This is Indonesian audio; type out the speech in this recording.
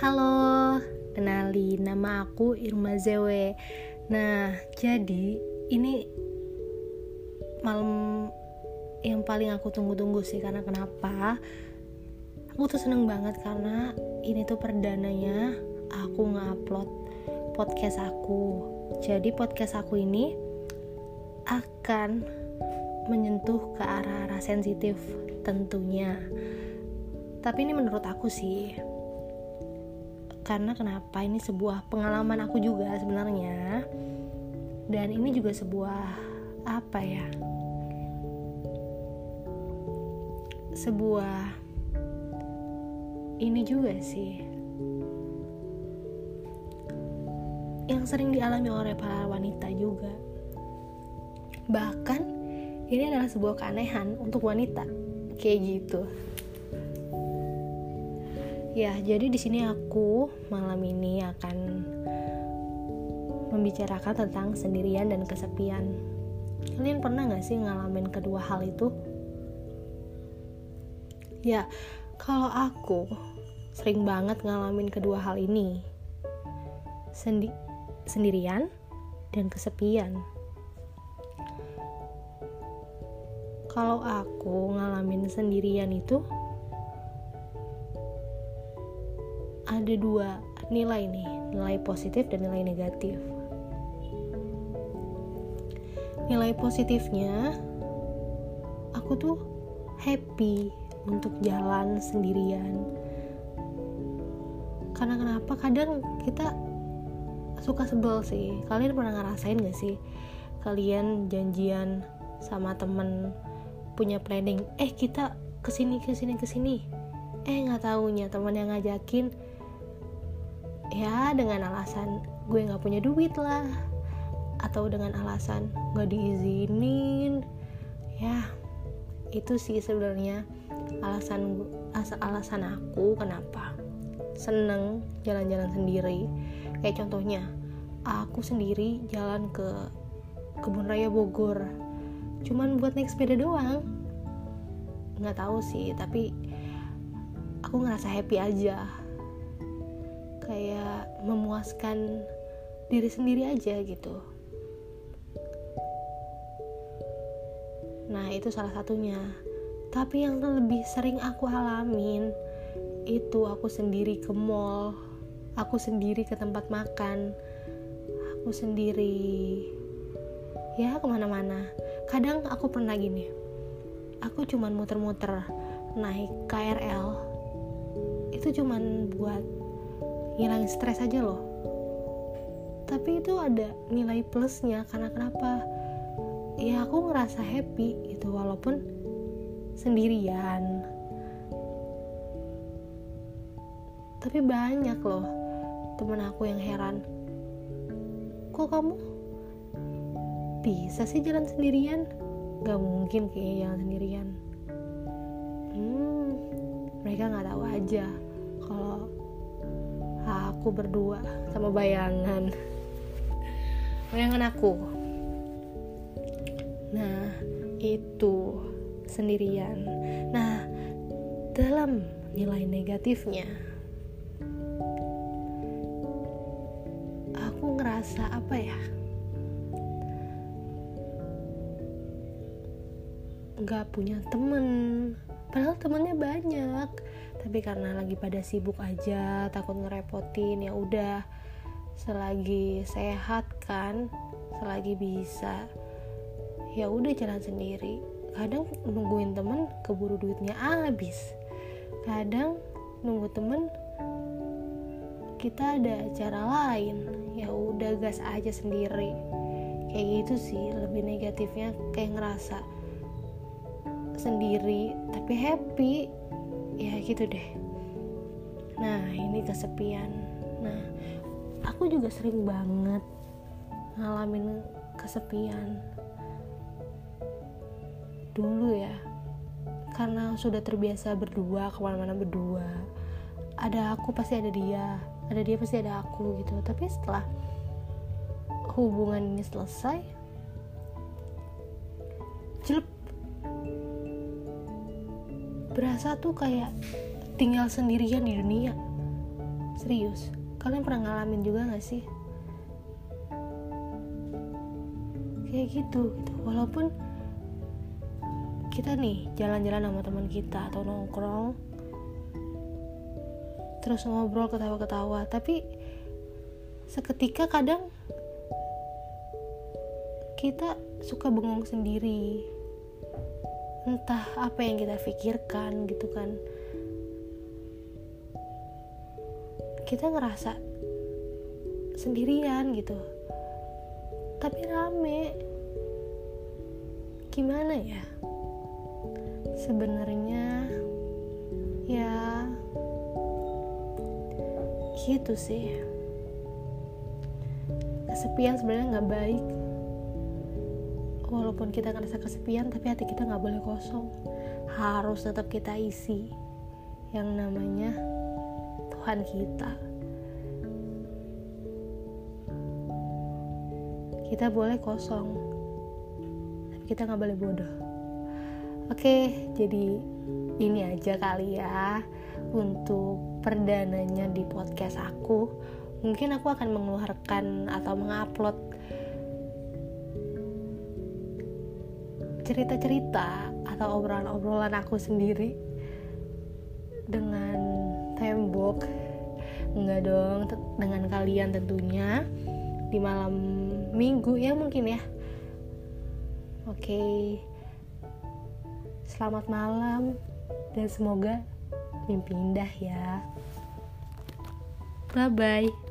Halo, kenali nama aku Irma Zewe. Nah, jadi ini malam yang paling aku tunggu-tunggu sih karena kenapa? Aku tuh seneng banget karena ini tuh perdananya aku ngupload podcast aku. Jadi podcast aku ini akan menyentuh ke arah-arah sensitif tentunya. Tapi ini menurut aku sih karena kenapa? Ini sebuah pengalaman aku juga sebenarnya. Dan ini juga sebuah apa ya? Sebuah ini juga sih. Yang sering dialami oleh para wanita juga. Bahkan ini adalah sebuah keanehan untuk wanita. Kayak gitu Ya, jadi di sini aku malam ini akan membicarakan tentang sendirian dan kesepian. Kalian pernah gak sih ngalamin kedua hal itu? Ya, kalau aku sering banget ngalamin kedua hal ini. Sendi sendirian dan kesepian. Kalau aku ngalamin sendirian itu ada dua nilai nih, nilai positif dan nilai negatif. Nilai positifnya, aku tuh happy untuk jalan sendirian. Karena kenapa? Kadang kita suka sebel sih. Kalian pernah ngerasain gak sih? Kalian janjian sama temen punya planning, eh kita ke sini ke sini ke sini, eh nggak taunya teman yang ngajakin ya dengan alasan gue nggak punya duit lah. Atau dengan alasan nggak diizinin. Ya itu sih sebenarnya alasan alasan aku kenapa seneng jalan-jalan sendiri. Kayak contohnya aku sendiri jalan ke kebun raya Bogor. Cuman buat naik sepeda doang. Nggak tahu sih tapi aku ngerasa happy aja kayak memuaskan diri sendiri aja gitu. Nah itu salah satunya. Tapi yang lebih sering aku alamin itu aku sendiri ke mall aku sendiri ke tempat makan aku sendiri ya ke mana-mana. Kadang aku pernah gini aku cuman muter-muter naik KRL itu cuman buat ngilangin stres aja loh. Tapi itu ada nilai plusnya karena kenapa? Ya aku ngerasa happy gitu walaupun sendirian. Tapi banyak loh temen aku yang heran kok kamu bisa sih jalan sendirian? Gak mungkin kayak jalan sendirian. Hmm mereka nggak tahu aja kalau aku berdua sama bayangan. Bayangan aku. Nah itu sendirian. Nah dalam nilai negatifnya aku ngerasa apa ya? Nggak punya temen. Padahal temennya banyak tapi karena lagi pada sibuk aja takut ngerepotin ya udah. Selagi sehat kan selagi bisa ya udah jalan sendiri. Kadang nungguin temen keburu duitnya habis. Kadang nunggu temen kita ada acara lain. Ya udah gas aja sendiri. Kayak gitu sih lebih negatifnya kayak ngerasa sendiri tapi happy ya gitu deh. Nah ini kesepian. Nah aku juga sering banget ngalamin kesepian. Dulu ya karena sudah terbiasa berdua ke mana-mana berdua ada aku pasti ada dia ada dia pasti ada aku gitu. Tapi setelah hubungan ini selesai jelek berasa tuh kayak tinggal sendirian di dunia. Serius. Kalian pernah ngalamin juga gak sih? Kayak gitu gitu. Walaupun kita nih jalan-jalan sama teman kita atau nongkrong terus ngobrol ketawa-ketawa tapi seketika kadang kita suka bengong sendiri entah apa yang kita pikirkan gitu kan. Kita ngerasa sendirian gitu. Tapi rame. Gimana ya? Sebenarnya ya gitu sih. Kesepian sebenarnya nggak baik walaupun kita ngerasa kesepian tapi hati kita nggak boleh kosong. Harus tetap kita isi yang namanya Tuhan kita. Kita boleh kosong tapi kita nggak boleh bodoh. Oke, jadi ini aja kali ya untuk perdananya di podcast aku. Mungkin aku akan mengeluarkan atau mengupload cerita-cerita atau obrolan-obrolan aku sendiri dengan tembok enggak dong dengan kalian tentunya di malam minggu ya mungkin ya oke. Selamat malam dan semoga mimpi indah ya. Bye bye.